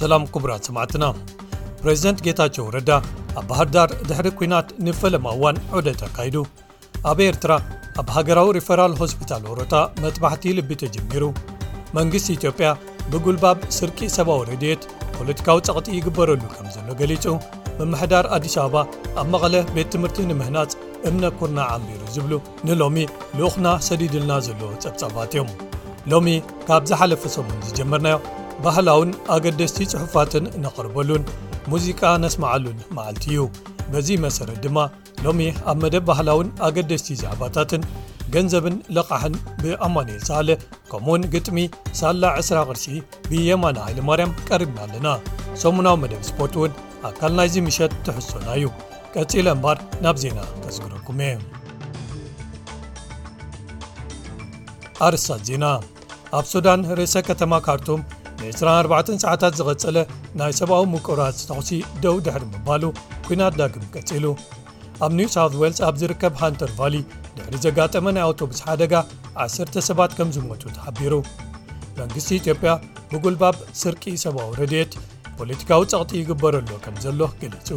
ሰላም ክቡራት ሰማዕትና ፕሬዝደንት ጌታቸው ረዳ ኣብ ባህርዳር ድሕሪ ኲናት ንፈለማ እዋን ዑደት ኣካይዱ ኣብ ኤርትራ ኣብ ሃገራዊ ሪፈራል ሆስፒታል ወሮታ መጥባሕቲ ልቢ ተጀሚሩ መንግስቲ ኢትዮጵያ ብጉልባብ ስርቂ ሰባዊ ረድት ፖለቲካዊ ጸቕጢ ይግበረሉ ከም ዘሎ ገሊጹ ምምሕዳር ኣዲስ ኣበባ ኣብ መቐለ ቤት ትምህርቲ ንምህናጽ እምነ ኩርና ዓሚሩ ዝብሉ ንሎሚ ልኡኽና ሰዲድልና ዘሎ ጸብጻባት እዮም። ሎሚ ካብ ዝሓለፈ ሰሙን ዝጀመርናዮ ባህላውን ኣገደስቲ ጽሑፋትን ነቕርበሉን ሙዚቃ ነስመዓሉን መዓልቲ እዩ። በዚ መሰረት ድማ ሎሚ ኣብ መደብ ባህላውን ኣገደስቲ ዛዕባታትን ገንዘብን ለቓሕን ብኣማንኤል ሳህለ ከምኡ ውን ግጥሚ ሳላ ዕስራ ቅርሲ ብየማና ሃይለ ማርያም ቀሪብና ኣለና ሰሙናዊ መደብ ስፖርት እውን ኣካል ናይዚ ምሸት ትሕሶና እዩ ቀጺለ እምባር ናብ ዜና ከስግረኩም እየ ኣርስታት ዜና ኣብ ሱዳን ርእሰ ከተማ ካርቱም ን24 ሰዓታት ዝቐጸለ ናይ ሰብኣዊ ምቁራጽ ተኹሲ ደው ድሕሪ ምባሉ ኩናት ዳግም ቀጺሉ ኣብ ኒው ሳውት ዌልስ ኣብ ዝርከብ ሃንተር ቫሊ ድሕሪ ዘጋጠመ ናይ ኣውቶቡስ ሓደጋ 1ሰ ሰባት ከም ዝሞቱ ተሓቢሩ መንግስቲ ኢትዮጵያ ብጉልባብ ስርቂ ሰብኣዊ ረድት ፖለቲካዊ ጸቕጢ ይግበረሎ ከም ዘሎ ገሊጹ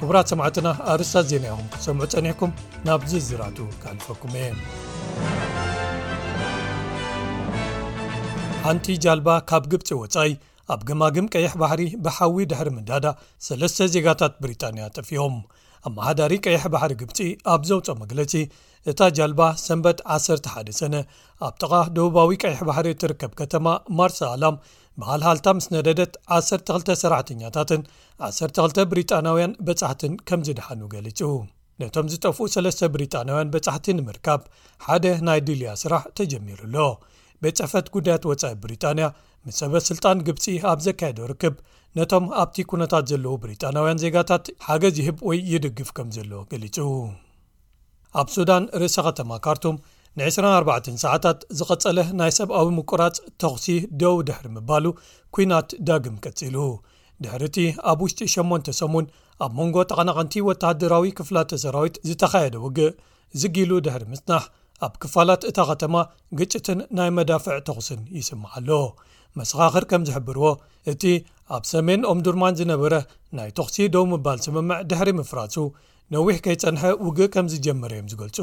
ክቡራት ሰማዕትና ኣርስታት ዜና ኹም ክትሰምዑ ጸኒሕኩም ናብ ዝዝራቱ ካልፈኩም እየ ሓንቲ ጃልባ ካብ ግብፂ ወፃኢ ኣብ ገማግም ቀይሕ ባሕሪ ብሓዊ ድሕሪ ምንዳዳ ሰለስተ ዜጋታት ብሪጣንያ ጠፍኦም ኣመሓዳሪ ቀይሕ ባሕሪ ግብፂ ኣብ ዘውፀኦ መግለፂ እታ ጃልባ ሰንበት 11 ሰነ ኣብ ጥቓ ደቡባዊ ቀይሕ ባሕሪ እትርከብ ከተማ ማርሳ ኣላም ብሃልሃልታ ምስ ነደደት ዓሰርተ ክልተ ሰራሕተኛታትን ዓሰርተ ክልተ ብሪጣንያውያን በጻሕትን ከም ዝደሓኑ ገሊጹ። ነቶም ዝጠፍኡ ሰለስተ ብሪጣንያውያን በጻሕቲ ንምርካብ ሓደ ናይ ድልያ ስራሕ ተጀሚሩ ኣሎ። ቤት ጽሕፈት ጉዳያት ወጻኢ ብሪጣንያ ምስ ሰበ ስልጣን ግብጺ ኣብ ዘካየዶ ርክብ ነቶም ኣብቲ ኵነታት ዘለዉ ብሪጣንያውያን ዜጋታት ሓገዝ ይህብ ወይ ይድግፍ ከም ዘሎ ገሊጹ። ኣብ ሱዳን ርእሰ ከተማ ካርቱም ንዕስራን ኣርባዕተን ሰዓታት ዝቐጸለ ናይ ሰብኣዊ ምቁራጽ ተዅሲ ደው ድሕሪ ምባሉ ኲናት ዳግም ቀጺሉ። ድሕሪ'ቲ ኣብ ውሽጢ ሸሞንተ ሰሙን ኣብ መንጎ ተቐናቐንቲ ወተሃደራዊ ክፍላተ ሰራዊት ዝተኻየደ ውግእ ዝጊሉ ድሕሪ ምጽናሕ ኣብ ክፋላት እታ ከተማ ግጭትን ናይ መዳፍዕ ተዅስን ይስማዕ ኣሎ። መሰኻኽር ከም ዝሕብርዎ እቲ ኣብ ሰሜን ኦምዱርማን ዝነበረ ናይ ተዅሲ ደው ምባል ስምምዕ ድሕሪ ምፍራሱ ነዊሕ ከይጸንሐ ውግእ ከም ዝጀመረ እዮም ዝገልጹ።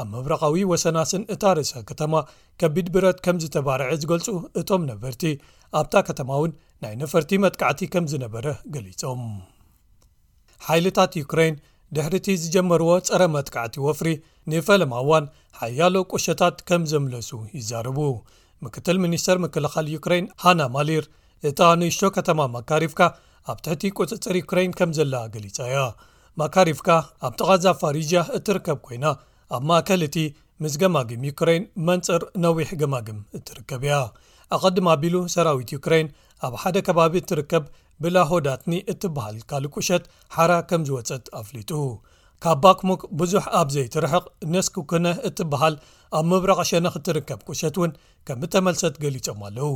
ኣብ ምብራቓዊ ወሰናስን እታ ርእሰ ከተማ ከቢድ ብረት ከም ዝተባርዐ ዝገልጹ እቶም ነበርቲ ኣብታ ከተማ እውን ናይ ነፈርቲ መጥቃዕቲ ከም ዝነበረ ገሊጾም። ሓይልታት ዩክረይን ድሕሪ እቲ ዝጀመርዎ ጸረ መጥቃዕቲ ወፍሪ ንፈለማ እዋን ሓያሎ ቁሸታት ከም ዘምለሱ ይዛረቡ ምክትል ሚኒስተር ምክልኻል ዩክረይን ሃና ማሊር እታ ንእሽቶ ከተማ ማካሪፍካ ኣብ ትሕቲ ቁጽጽር ዩክረይን ከም ዘለኣ ገሊጻ እያ ማካሪፍካ ኣብ ጥቓ ዛፋሪጅያ እትርከብ ኮይና ኣብ ማእከል እቲ ምስ ገማግም ዩክረይን መንጽር ነዊሕ ገማግም እትርከብ እያ ኣቐድም ኣቢሉ ሰራዊት ዩክረይን ኣብ ሓደ ከባቢ እትርከብ ብላሆዳትኒ እትበሃል ካልእ ቁሸት ሓራ ከም ዝወፀት ኣፍሊጡ ካብ ባክሙክ ብዙሕ ኣብ ዘይትርሕቕ ነስኩክነ እትበሃል ኣብ ምብራቕ ሸነኽ እትርከብ ቁሸት እውን ከም እተመልሰት ገሊጾም ኣለዉ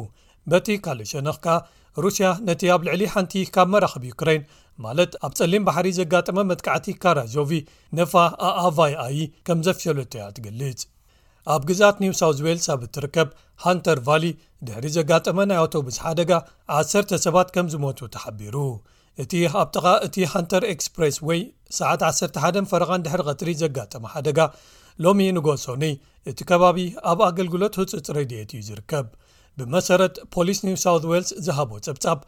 በቲ ካልእ ሸነኽ ከኣ ሩስያ ነቲ ኣብ ልዕሊ ሓንቲ ካብ መራኽብ ዩክረይን ማለት ኣብ ጸሊም ባሕሪ ዘጋጠመ መጥቃዕቲ ካራዞቪ ነፋ ኣኣቫይ ኣይ ከም ዘፍሸለቶ እያ ትገልጽ ኣብ ግዛት ኒው ሳውት ዌልስ ኣብ እትርከብ ሃንተር ቫሊ ድሕሪ ዘጋጠመ ናይ ኣውቶቡስ ሓደጋ ዓሰተ ሰባት ከም ዝሞቱ ተሓቢሩ እቲ ኣብ ጥቓ እቲ ሃንተር ኤክስፕሬስ ወይ ሰዓት ዓሰርተ ሓደን ፈረቓን ድሕሪ ቐትሪ ዘጋጠመ ሓደጋ ሎሚ ንጎ ሶኑይ እቲ ከባቢ ኣብ ኣገልግሎት ህጹጽ ረድኤት እዩ ዝርከብ ብመሰረት ፖሊስ ኒው ሳውት ዌልስ ዝሃቦ ጸብጻብ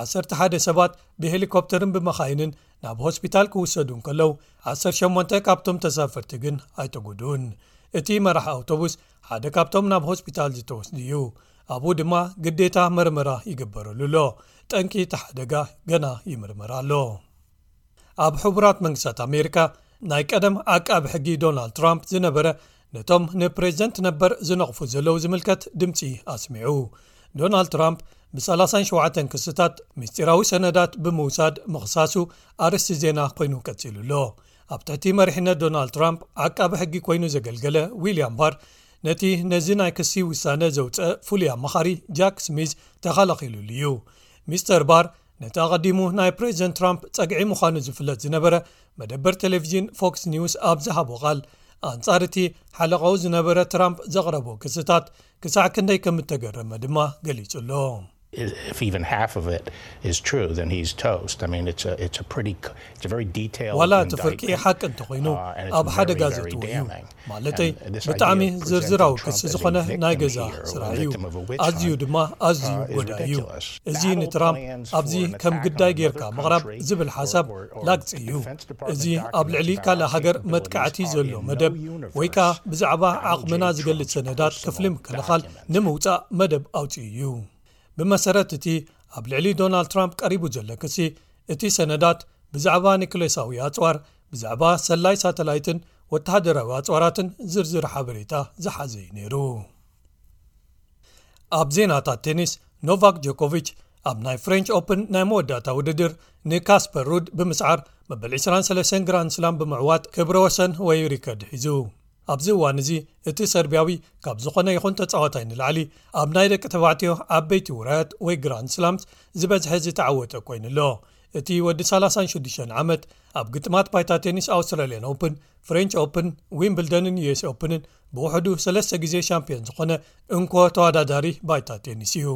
ዓሰርተ ሓደ ሰባት ብሄሊኮፕተርን ብመኻይንን ናብ ሆስፒታል ክውሰዱ እንከለው ዓሰርተ ሸሞንተ ካብቶም ተሳፈርቲ ግን ኣይተጎድኡን እቲ መራሕ ኣውቶቡስ ሓደ ካብቶም ናብ ሆስፒታል ዝተወስዱ እዩ ኣብኡ ድማ ግዴታ መርመራ ይግበረሉ ኣሎ ጠንቂ ተሓደጋ ገና ይምርመራ ኣሎ ኣብ ሕቡራት መንግስታት ኣሜሪካ ናይ ቀደም ዓቃብ ሕጊ ዶናልድ ትራምፕ ዝነበረ ነቶም ንፕሬዚደንት ነበር ዝነቕፉ ዘለዉ ዝምልከት ድምፂ ኣስሚዑ ዶናልድ ትራምፕ ብ37 ክስታት ምስጢራዊ ሰነዳት ብምውሳድ ምኽሳሱ ኣርስቲ ዜና ኮይኑ ቀፂሉ ኣሎ ኣብ ትሕቲ መሪሕነት ዶናልድ ትራምፕ ዓቃቢ ሕጊ ኮይኑ ዘገልገለ ዊልያም ባር ነቲ ነዚ ናይ ክሲ ውሳነ ዘውፀአ ፍሉይ ኣማኻሪ ጃክ ስሚዝ ተኸላኺሉሉ እዩ ሚስተር ባር ነቲ ኣቐዲሙ ናይ ፕሬዚደንት ትራምፕ ጸግዒ ምዃኑ ዝፍለጥ ዝነበረ መደበር ቴሌቭዥን ፎክስ ኒውስ ኣብ ዝሃቦ ቓል ኣንጻር እቲ ሓለቓኡ ዝነበረ ትራምፕ ዘቕረቦ ክስታት ክሳዕ ክንደይ ከም እተገረመ ድማ ገሊጹ ኣሎ ዋላ እቲ ፍርቂ ሓቂ እንተኾይኑ ኣብ ሓደጋ ዘእትዎ እዩ፣ ማለተይ ብጣዕሚ ዝርዝራዊ ክሲ ዝኾነ ናይ ገዛ ስራሕ እዩ፣ ኣዝዩ ድማ ኣዝዩ ጎዳኢ እዩ። እዚ ንትራምፕ ኣብዚ ከም ግዳይ ጌርካ ምቕራብ ዝብል ሓሳብ ላግጺ እዩ፣ እዚ ኣብ ልዕሊ ካልእ ሃገር መጥቃዕቲ ዘሎ መደብ ወይ ከኣ ብዛዕባ ዓቕምና ዝገልጽ ሰነዳት ክፍሊ ምክልኻል ንምውጻእ መደብ ኣውጺኡ እዩ። ብመሰረት እቲ ኣብ ልዕሊ ዶናልድ ትራምፕ ቀሪቡ ዘሎ ክሲ፣ እቲ ሰነዳት ብዛዕባ ኒክሌሳዊ ኣጽዋር፣ ብዛዕባ ሰላይ ሳተላይትን ወተሃደራዊ ኣጽዋራትን ዝርዝር ሓበሬታ ዝሓዘ እዩ ነይሩ። ኣብ ዜናታት ቴኒስ ኖቫክ ጆኮቪች ኣብ ናይ ፍሬንች ኦፕን ናይ መወዳእታ ውድድር ንካስፐር ሩድ ብምስዓር መበል 23 ግራንስላም ብምዕዋት ክብረ ወሰን ወይ ሪከርድ ሒዙ። ኣብዚ እዋን እዚ እቲ ሰርብያዊ ካብ ዝኾነ ይኹን ተጻዋታይ ንላዕሊ ኣብ ናይ ደቂ ተባዕትዮ ዓበይቲ ውራያት ወይ ግራንድ ስላምስ ዝበዝሐ ዝተዓወተ ኮይኑ ኣሎ እቲ ወዲ 36 ዓመት ኣብ ግጥማት ባይታ ቴኒስ ኣውስትራልያን ኦፕን ፍሬንች ኦፕን ዊምብልደንን ዩስ ኦፕንን ብውሕዱ ሰለስተ ግዜ ሻምፒዮን ዝኾነ እንኮ ተዋዳዳሪ ባይታ ቴኒስ እዩ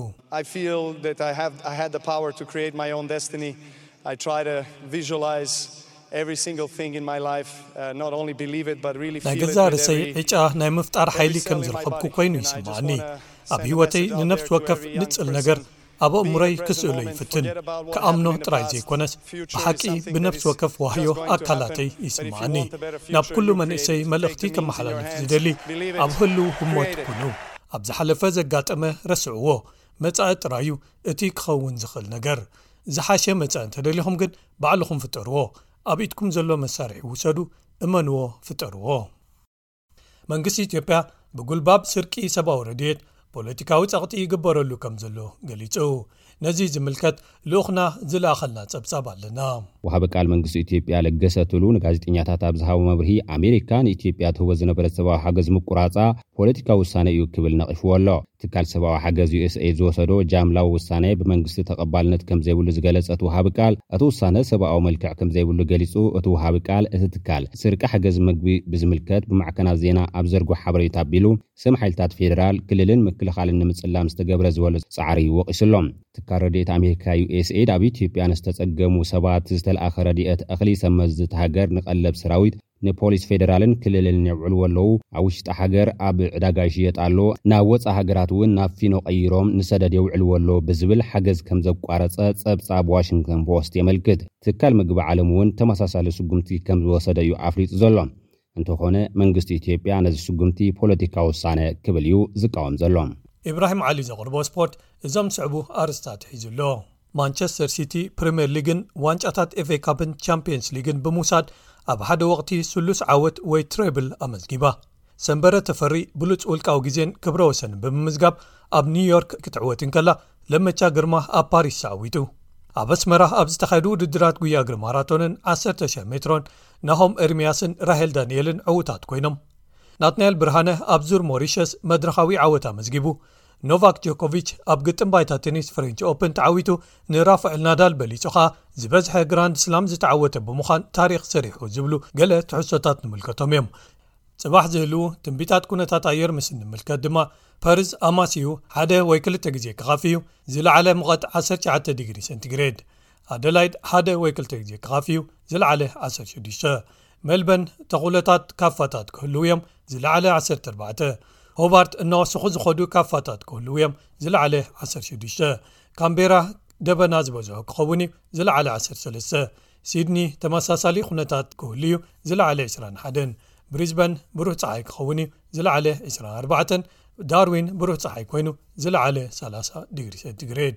ናይ ገዛእ ርእሰይ ዕጫ ናይ ምፍጣር ሓይሊ ከም ዝረኸብኩ ኰይኑ ይስምዓኒ። ኣብ ህይወተይ ንነፍሲ ወከፍ ንጽል ነገር ኣብ ኣእምሮይ ክስእሎ ይፍትን። ክኣምኖ ጥራይ ዘይኰነስ ብሓቂ ብነፍሲ ወከፍ ዋህዮ ኣካላተይ ይስምዓኒ። ናብ ኵሉ መንእሰይ መልእኽቲ ከመሓላልፍ ዝደሊ ኣብ ህሉው ህሞት ኩኑ። ኣብ ዝሓለፈ ዘጋጠመ ረስዕዎ። መጻኢ ጥራይ'ዩ እቲ ክኸውን ዝኽእል ነገር። ዝሓሸ መጻኢ እንተደሊኹም ግን ባዕልኹም ፍጠርዎ ኣብ ኢድኩም ዘሎ መሳርሒ ውሰዱ እመንዎ ፍጠርዎ። መንግስቲ ኢትዮጵያ ብጉልባብ ስርቂ ሰብኣዊ ረድኤት ፖለቲካዊ ጸቕጢ ይግበረሉ ከም ዘሎ ገሊጹ። ነዚ ዝምልከት ልኡኽና ዝለኣኸልና ጸብጻብ ኣለና። ወሃቢ ቃል መንግስቲ ኢትዮጵያ ለገሰ ቱሉ ንጋዜጠኛታት ኣብ ዝሃቦ መብርሂ ኣሜሪካ ንኢትዮጵያ ትህቦ ዝነበረት ሰብኣዊ ሓገዝ ምቁራጻ ፖለቲካዊ ውሳነ እዩ ክብል ነቒፍዎ ኣሎ። ትካል ሰብኣዊ ሓገዝ ዩኤስኤይድ ዝወሰዶ ጃምላዊ ውሳነ ብመንግስቲ ተቐባልነት ከምዘይብሉ ዝገለጸት ወሃቢ ቃል፣ እቲ ውሳነ ሰብኣዊ መልክዕ ከምዘይብሉ ገሊጹ። እቲ ወሃቢ ቃል እቲ ትካል፣ ስርቂ ሓገዝ መግቢ ብዝምልከት ብማዕከናት ዜና ኣብ ዘርግሖ ሓበሬታ ኣቢሉ፣ ስም ሓይልታት ፌደራል፣ ክልልን ምክልኻልን ንምጽላም ዝተገብረ ዝበሎ ጻዕሪ ወቒሱ ኣሎ። ትካል ረድኤት ኣሜሪካ ዩኤስኤይድ ኣብ ኢትዮጵያ ንዝተጸገሙ ሰባት ዝተልኣኸ ረድኤት እኽሊ፣ ሰብመዚ እታ ሃገር ንቀለብ ሰራዊት፣ ንፖሊስ ፌደራልን ክልልን የብዕልዎ ኣለዉ፣ ኣብ ውሽጢ ሃገር ኣብ ዕዳጋ ይሽየጥ ኣሎ፣ ናብ ወጻኢ ሃገራት እውን ናብ ፊኖ ቀይሮም ንሰደድ የውዕልዎ ኣለዉ ብዝብል ሓገዝ ከም ዘቋረጸ ጸብጻብ ዋሽንግተን ፖስት የመልክት። ትካል ምግቢ ዓለም እውን ተመሳሳሊ ስጉምቲ ከም ዝወሰደ እዩ ኣፍሊጡ ዘሎ። እንተኾነ መንግስቲ ኢትዮጵያ ነዚ ስጉምቲ ፖለቲካዊ ውሳነ ክብል እዩ ዝቃወም ዘሎ። ኢብራሂም ዓሊ ዘቕርቦ ስፖርት እዞም ዝስዕቡ ኣርእስታት ሒዙ ኣሎ። ማንቸስተር ሲቲ ፕሪምየር ሊግን ዋንጫታት ኤፍኤ ካፕን ቻምፕየንስ ሊግን ብምውሳድ ኣብ ሓደ ወቕቲ ስሉስ ዓወት ወይ ትሬብል ኣመዝጊባ። ሰንበረ ተፈሪ ብሉጽ ውልቃዊ ግዜን ክብረ ወሰንን ብምምዝጋብ ኣብ ኒውዮርክ ክትዕወት እንከላ ለመቻ ግርማ ኣብ ፓሪስ ተዓዊቱ። ኣብ ኣስመራ ኣብ ዝተኻየዱ ውድድራት ጉያ እግሪ ማራቶንን ዓሰርተ ሽሕ ሜትሮን ናሆም ኤርምያስን ራሄል ዳንኤልን ዕዉታት ኰይኖም። ናትናኤል ብርሃነ ኣብ ዙር ሞሪሸስ መድረኻዊ ዓወት ኣመዝጊቡ። ኖቫክ ጆኮቪች ኣብ ግጥም ባይታ ቴኒስ ፍሬንች ኦፕን ተዓዊቱ ንራፋኤል ናዳል በሊጹ ከኣ ዝበዝሐ ግራንድ ስላም ዝተዓወተ ብምዃን ታሪኽ ሰሪሑ ዝብሉ ገለ ትሕዝቶታት ንምልከቶም እዮም። ጽባሕ ዝህልዉ ትንቢታት ኩነታት ኣየር ምስ እንምልከት ድማ ፐርዝ ኣማስዩ ሓደ ወይ ክልተ ግዜ ክኻፍዩ ዝለዓለ ምቐት 19 ዲግሪ ሰንቲግሬድ ኣደላይድ ሓደ ወይ ክልተ ግዜ ክኻፍዩ ዝለዓለ 16 መልበን ተኽሎታት ካፋታት ክህልው እዮም ዝለዓለ 14 ሆባርት እናወሰኹ ዝኸዱ ካፋታት ክህልው እዮም ዝለዓለ 16 ካምቤራ ደበና ዝበዝሑ ክኸውን እዩ ዝለዓለ 13 ሲድኒ ተመሳሳሊ ኩነታት ክህሉ እዩ ዝለዓለ 21 ብሪዝበን ብሩህ ፀሓይ ክኸውን እዩ ዝለዓለ 24 ዳርዊን ብሩህ ፀሓይ ኮይኑ ዝለዓለ 30 ዲግሪ ሰንቲግሬድ